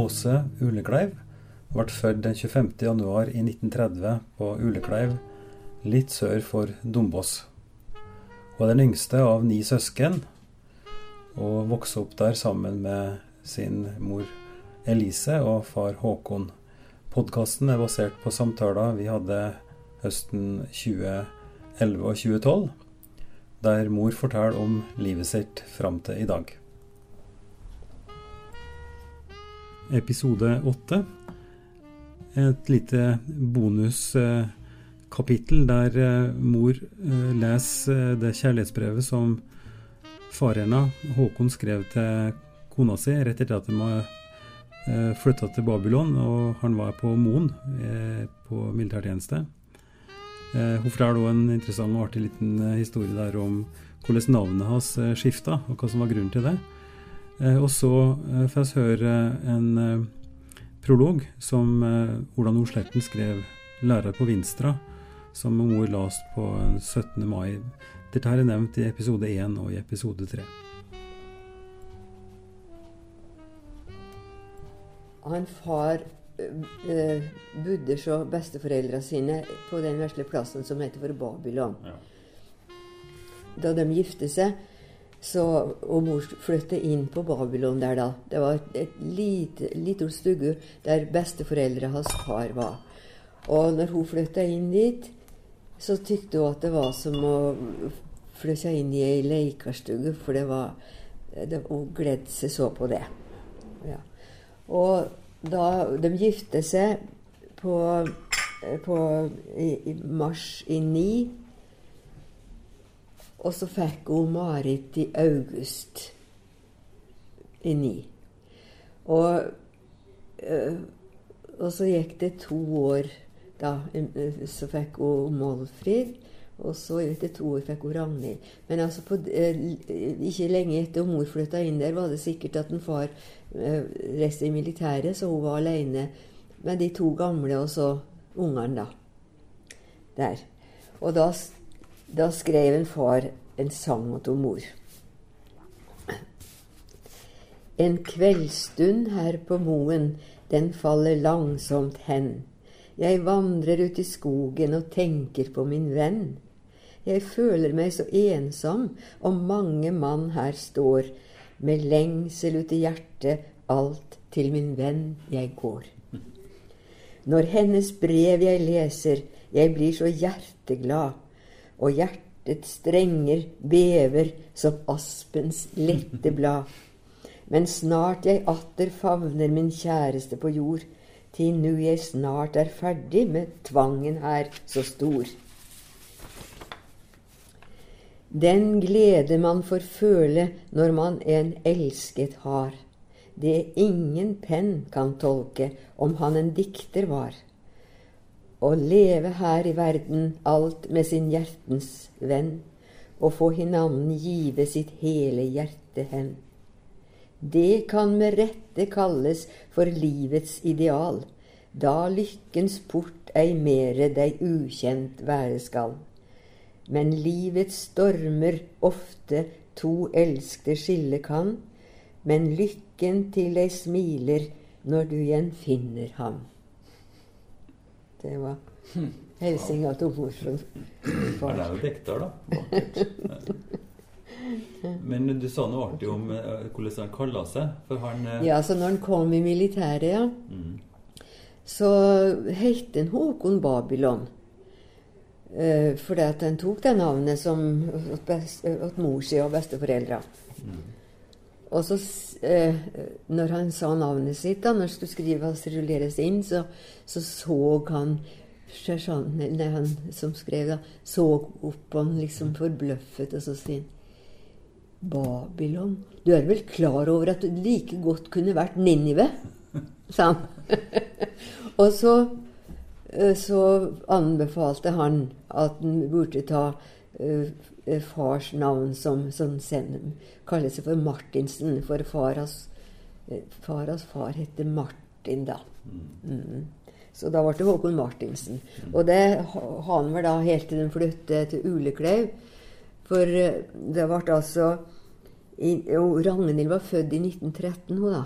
Åse Ulekleiv ble født den 25. januar i 1930 på Ulekleiv, litt sør for Dombås. Hun er den yngste av ni søsken, og vokste opp der sammen med sin mor Elise og far Håkon. Podkasten er basert på samtaler vi hadde høsten 2011 og 2012, der mor forteller om livet sitt fram til i dag. Episode åtte. Et lite bonuskapittel der eh, mor eh, leser det kjærlighetsbrevet som far hennes, Håkon, skrev til kona si rett etter at de flytta til Babylon, og han var på Moen på militærtjeneste. Hun forteller også en interessant og artig liten historie der om hvordan navnet hans skifta, og hva som var grunnen til det. Og så får vi høre en prolog som Ola Nordsletten skrev, lærer på Vinstra, som mor leste på 17. mai. Dette er nevnt i episode 1 og i episode 3. Han far eh, bodde så besteforeldra sine på den vesle plassen som heter for Babylon. Ja. Da de gifte seg, så, og mor flyttet inn på Babylon der da. Det var et lite, stugge der besteforeldra hans far var. Og når hun flytta inn dit, så tykte hun at det var som å flytte inn i ei leikestue, for det var det, Hun gledde seg så på det. Ja. Og da de gifte seg på, på i, i mars i ni, og så fikk hun Marit i august i ni. Og, øh, og så gikk det to år, da. Så fikk hun Målfrid. Og så etter to år fikk hun Ragnhild. Men altså på, eh, ikke lenge etter mor flytta inn der, var det sikkert at en far eh, reiste i militæret, så hun var aleine med de to gamle og så ungene, da. Der. Og da, da skrev en far en sang til mor. En kveldsstund her på moen, den faller langsomt hen. Jeg vandrer ut i skogen og tenker på min venn. Jeg føler meg så ensom om mange mann her står, med lengsel ut i hjertet, alt til min venn jeg går. Når hennes brev jeg leser, jeg blir så hjerteglad, og hjertets strenger bever som aspens lette blad. Men snart jeg atter favner min kjæreste på jord, til nu jeg snart er ferdig med tvangen her så stor. Den glede man får føle når man en elsket har, det ingen penn kan tolke om han en dikter var. Å leve her i verden alt med sin hjertens venn, og få hinanden give sitt hele hjerte hen. Det kan med rette kalles for livets ideal, da lykkens port ei mere deg ukjent være skal. Men livets stormer ofte to elskte skille kan, men lykken til deg smiler når du igjen finner ham. Det var hilsinga til mor fra Han er jo dekter da. Men du sa noe artig om eh, hvordan han kalla seg. For han eh, Ja, så når han kom i militæret, ja, mm, så het han Håkon Babylon. Uh, fordi at han tok det navnet som åt, best, åt mor si og besteforeldra. mm, Og så, eh, når han sa navnet sitt, da, når det skulle skrives rulleres inn, så så, så han sersjanten, eller han som skrev, da, så opp på han liksom forbløffet, og så sier han Babylon? Du er vel klar over at du like godt kunne vært Ninive? sa han. og så, eh, så anbefalte han at han burde ta eh, fars navn som, som sen, kaller seg for Martinsen, for faras, eh, faras far heter Martin, da. Mm. Så da ble det Håkon Martinsen. Og det ha- han var da helt til de flyttet til Ulekleiv. For eh, det ble altså i, Ragnhild var født i 1913, hun da.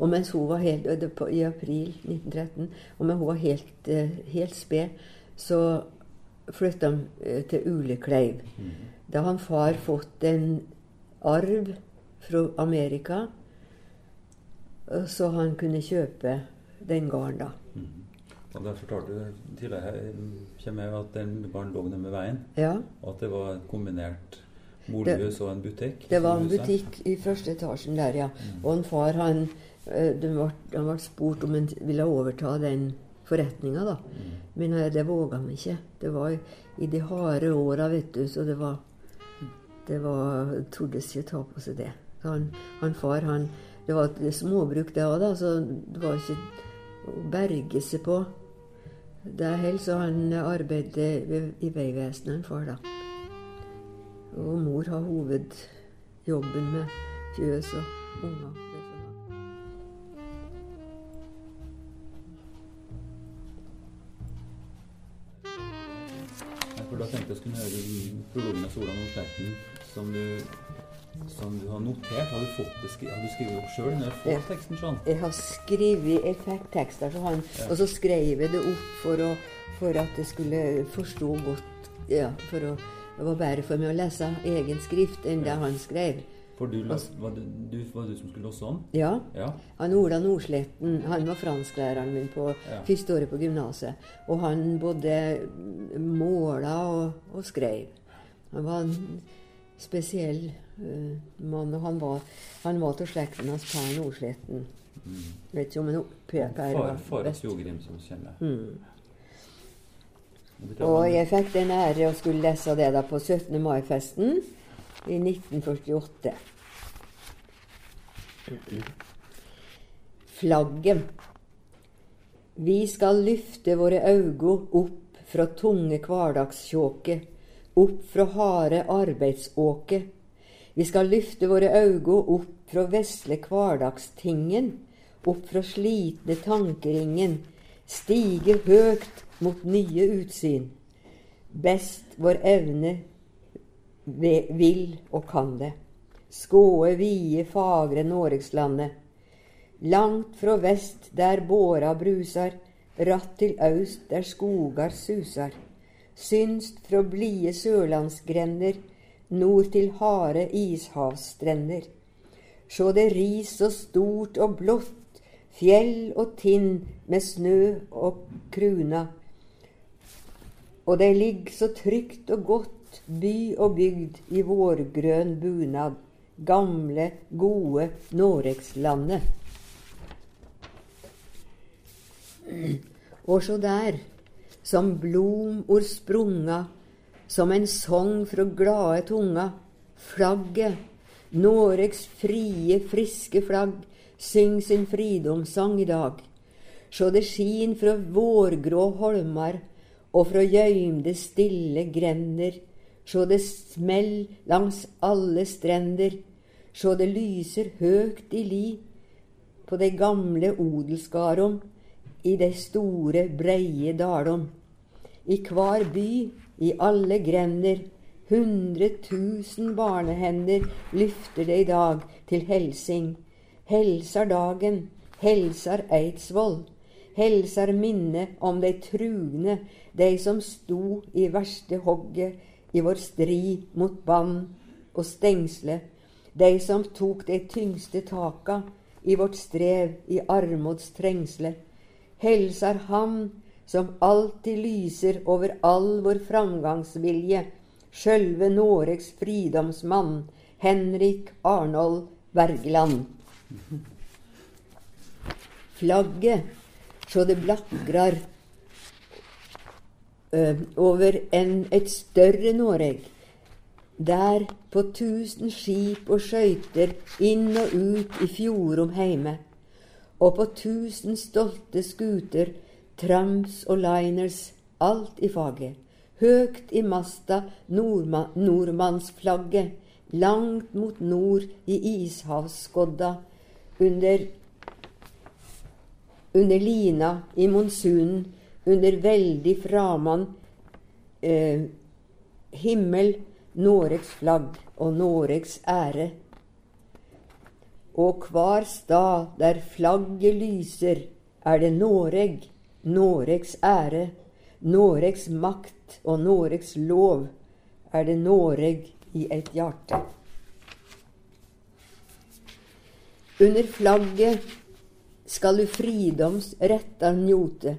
Og mens hun var helt, på, I april 1913, og mens hun var helt, eh, helt sped, så flytta han eh, til Ulekleiv. Da har far fått en arv fra Amerika, eh, så han kunne kjøpe den gården da. Og der fortalte du tidligere her, kommer jeg, at den gården lå nede ved veien, Ja, og at det var et kombinert bolighus og en butikk? det var en butikk i første etasjen der, ja. Og en far, han, eh, ble, han ble spurt om han ville overta den forretninga, da. Men eh, det våga vi ikke. Det var i de harde åra, vet du, så det var Det var Tordes ikke ta på seg det. Han, han far, han Det var et småbruk, det òg, da, så det var ikke å berge seg på. Det er helt så han arbeidet i Vegvesenet, han far, da. Og mor har hovedjobben med fjøs og unger. Ja, da tenkte jeg skulle høre med Sola Nordstetten som du, som du har notert. Har du fått det har du skrevet opp sjøl? Ja. teksten sånn? Jeg har skrevet Jeg fikk tekster han, og så skrev jeg det opp for, å, for at jeg skulle forstå godt Ja, for å Det var bedre for meg å lese egen skrift enn det han skrev. For du, var det du, var det du som skulle låse om? Ja. Ja. Han Ola Nordsletten han var fransklæreren min på Ja. første året på gymnaset. Og han både måla og, og skrev. Han var en spesiell uh, mann, og han var, han var til slekten hans Per Nordsletten. Vet ikke om en Per, var Faras jordgrim som kjenner. Mm. Og jeg fikk den ære å skulle lese det da på 17. mai-festen i 1948. Flagget. Vi skal lyfte våre augo opp fra tunge kvardagstjåke, opp fra harde arbeidsåke. Vi skal lyfte våre augo opp fra vesle kvardagstingen, opp fra slitne tankeringen, stige høgt mot nye utsyn. Best vår evne vil og kan det. Skåe vide, fagre Noregslandet. Langt fra vest der båra brusar, ratt til aust der skogar susar. Synst fra blide sørlandsgrender, nord til harde ishavsstrender. Sjå det ris så stort og blått, fjell og tinn med snø og kruna. Og det ligg så trygt og godt, by og bygd i vårgrønn bunad, gamle, gode Noregslandet. Og så der, som blom or sprunga, som en song fra glade tunga, flagget, Noregs frie, friske flagg, syng sin fridomssang i dag. Sjå det skin fra vårgrå holmar og fra gjøymde, stille grender. Sjå det smell langs alle strender. Sjå det lyser høgt i li på det gamle odelsgardom, i det store, breie dalom. I hver by, i alle grender, hundre tusen barnehender lyfter det i dag til helsing. Helsar dagen, helsar Eidsvoll, helsar minnet om de trugne, de som sto i verste hogget i vår strid mot bann og stengsle, de som tok de tyngste taka i vårt strev i armods trengsle. Helsar Han som alltid lyser over all vår framgangsvilje, sjølve Noregs fridomsmann, Henrik Arnold Wergeland. Flagget, så det blakrar over en, et større Noreg, der på tusen skip og skøyter inn og ut i fjordom heime, og på tusen stolte skuter, trams og liners, alt i faget, høgt i masta nordma, nordmannsflagget, langt mot nord i ishavsskodda, under under lina i monsunen, under veldig framann eh, himmel, Noregs flagg og Noregs ære. og hver stad der flagget lyser, er det Noreg, Noregs ære, Noregs makt og Noregs lov, er det Noreg i et hjerte. Under flagget skal du fridoms retta njote,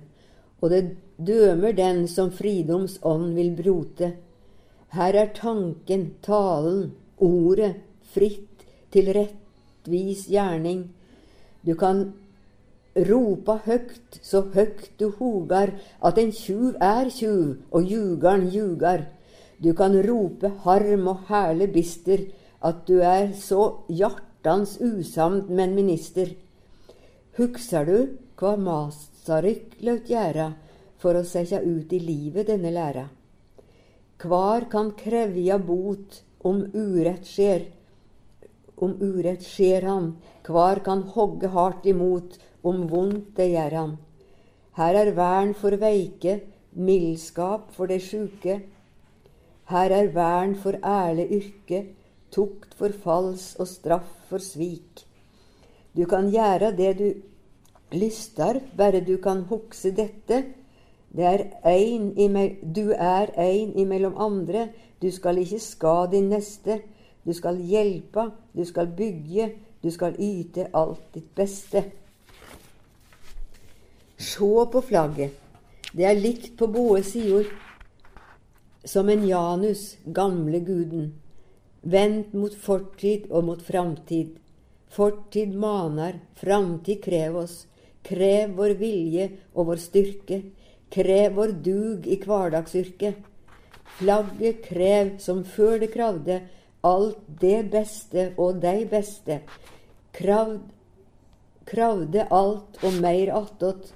og det dømer den som fridoms ånd vil brote. Her er tanken, talen, ordet, fritt til rettvis gjerning. Du kan ropa høgt, så høgt du hogar, at en tjuv er tjuv, og ljugaren ljugar. Du kan rope harm og herle bister, at du er så hjartans usamd, men minister. Hugsar du hva Masaryk laut gjera for å sette ut i livet denne læra? Kvar kan krevja bot om urett skjer, om urett skjer han, kvar kan hogge hardt imot om vondt det gjør han. Her er vern for veike, mildskap for de sjuke. Her er vern for ærlig yrke, tukt for fals og straff for svik. Du kan gjøre det du lystar, bare du kan hukse dette. Det er ein du er ein imellom andre. Du skal ikke ska din neste. Du skal hjelpe, du skal bygge, du skal yte alt ditt beste. Se på flagget. Det er likt på både sider. Som en Janus, gamle guden, vendt mot fortid og mot framtid. Fortid maner, framtid krev oss. Krev vår vilje og vår styrke. Krev vår dug i hverdagsyrket. Flagget krev som før det kravde, alt det beste og dei beste. Kravd, kravde alt og meir attåt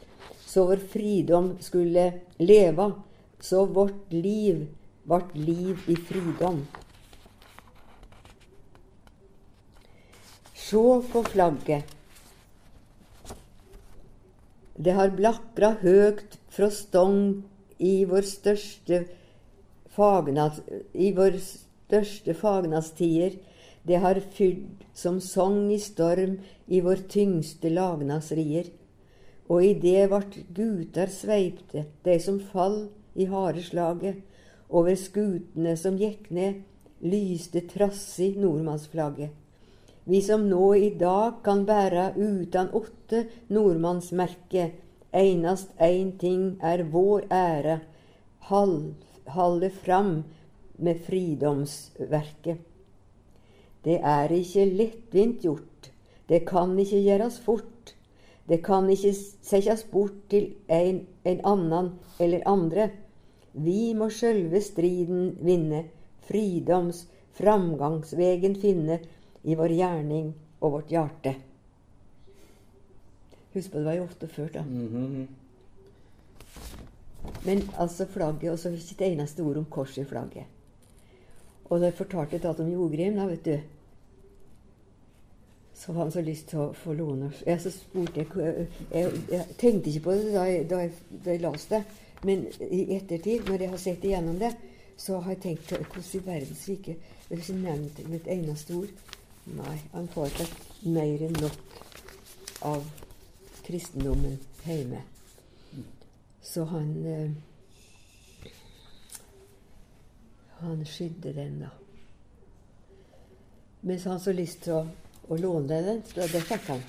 så vår fridom skulle leva, så vårt liv vart liv i fridom. Sjå på flagget. Det har blakra høgt fra stong i vår største fagnas, i vår største fagnastider. Det har fydd som sogn i storm i vår tyngste lagnadsrier. og i det vart gutar sveipte, de som fall i harde slaget, over skutene som gikk ned, lyste trassig nordmannsflagget. Vi som nå i dag kan bære utan åtte nordmannsmerke, einast ein ting er vår ære, halde fram med fridomsverket. Det er ikke lettvint gjort, det kan ikke gjøres fort, det kan ikke settes bort til en, en annan eller andre. Vi må sjølve striden vinne, fridoms framgangsvegen finne i vår gjerning og vårt hjerte. Husk på det var jo ofte før, da. Mm -hmm. Men altså flagget Og så ikke et eneste ord om korset i flagget. Og da jeg fortalte det om Jogrim, da, vet du så hadde han så lyst til å få låne Jeg så spurte jeg, jeg, jeg tenkte ikke på det da jeg, da jeg, da jeg leste det, men i ettertid, når jeg har sett igjennom det, så har jeg tenkt hvordan i Jeg har ikke nevnt med et eneste ord. Nei, han får ikke mer enn nok av kristendommen hjemme. Så han eh, Han skydde den, da. Mens han så lyst til å å låne den. Så det fikk han.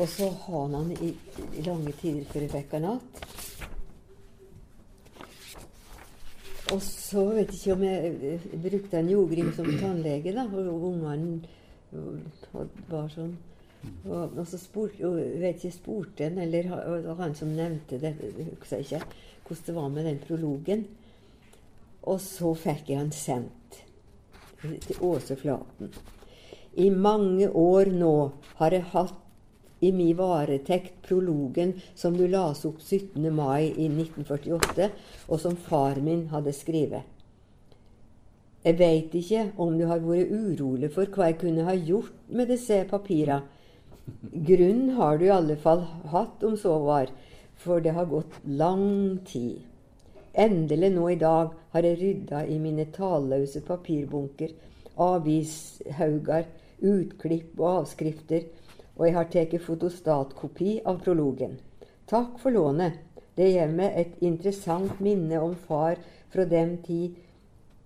Og så har han den i, i lange tider før jeg fikk han igjen. Og så vet jeg ikke om jeg, jeg brukte en jordgrim som tannlege, da, og ungene var sånn. Og, og så spurte og vet ikke, spurte en, eller han som nevnte det, husker ikke hvordan det var med den prologen. Og så fikk jeg han sendt til Åse Flaten. I mange år nå har jeg hatt i mi varetekt prologen som du las opp 17. mai i 1948, og som far min hadde skrevet. Jeg veit ikke om du har vært urolig for hva jeg kunne ha gjort med disse papira. Grunn har du i alle fall hatt, om så var, for det har gått lang tid. Endelig nå i dag har jeg rydda i mine talløse papirbunker, avishauger, utklipp og avskrifter, og jeg har tatt fotostatkopi av prologen. Takk for lånet. Det gir meg et interessant minne om far fra den tid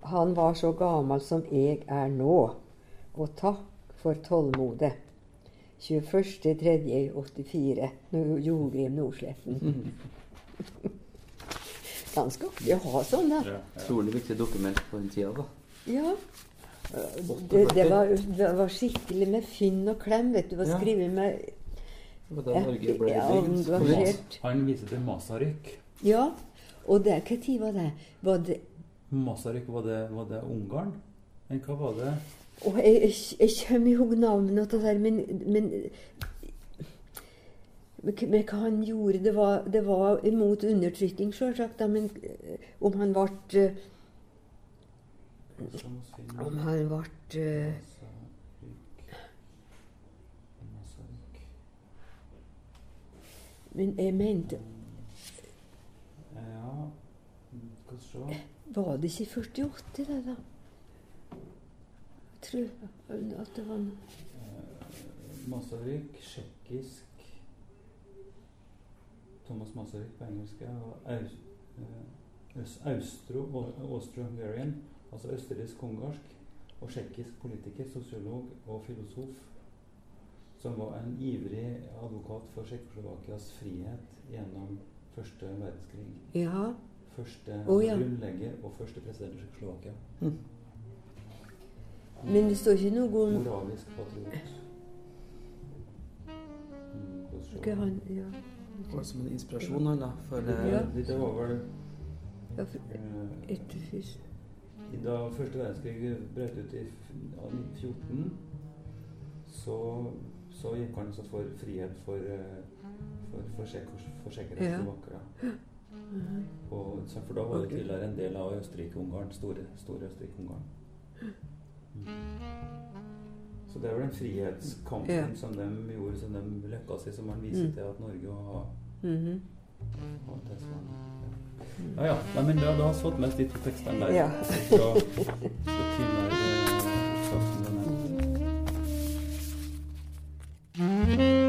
han var så gammel som jeg er nå. Og takk for tålmodet. 21.3.84. Jogrim Nordsletten. Ganske artig å ha sånn, da. Utrolig viktig dokument på den tida, da. Ja. Det, det, var, det var skikkelig med finn og klem. vet du. Det var Ja. skrevet med Det var da Norge ble Ja, engasjert. Han viser til Masaryk. Ja. Og det, hva tid var det? Var det Masaryk, var det, var det Ungarn? Men hva var det? oh, jeg, jeg, jeg kommer ihåg navnet til det der, men, men men hva- han gjorde Det var, det var imot undertrykking, sjølsagt, men eh, om han ble eh, Om han ble eh, Men jeg mente Ja, skal se Var det ikke 48, det, da? Jeg tror at det var noe Masaryk, tsjekkisk Thomas Masaryk på engelsk, og Aus, eh, austro-austro-hungarian, altså østerriksk-ungarsk, og tsjekkisk politiker, sosiolog og filosof, som var en ivrig advokat for Tsjekkoslovakias frihet gjennom første verdenskrig. Ja. Første oh, ja. grunnlegger og første president i Tsjekkoslovakia. Men det står ikke noe om Moralisk patriot. Mm, okay, han ja. Var som en inspirasjon, han, da. For Ja. eh, det var vel Ja, for- eh, etter først. Da første verdenskrig brøt ut i f- 1914, så, så gikk han altså for frihet for, eh, for, for, for tsjekkoslovakere. Og så- For da var det tidligere en del av Østerrike-Ungarn. Store, store Østerrike-Ungarn. Mm. Så det var den frihetskampen Ja. som de gjorde, som de lykkes i, som man viser Mm. til at Norge har Mhm. har tilsvarende. Ja ja. Nei, men da, da har vi fått med de to tekstene der. Ja. Tilnærmer oppskriften den her.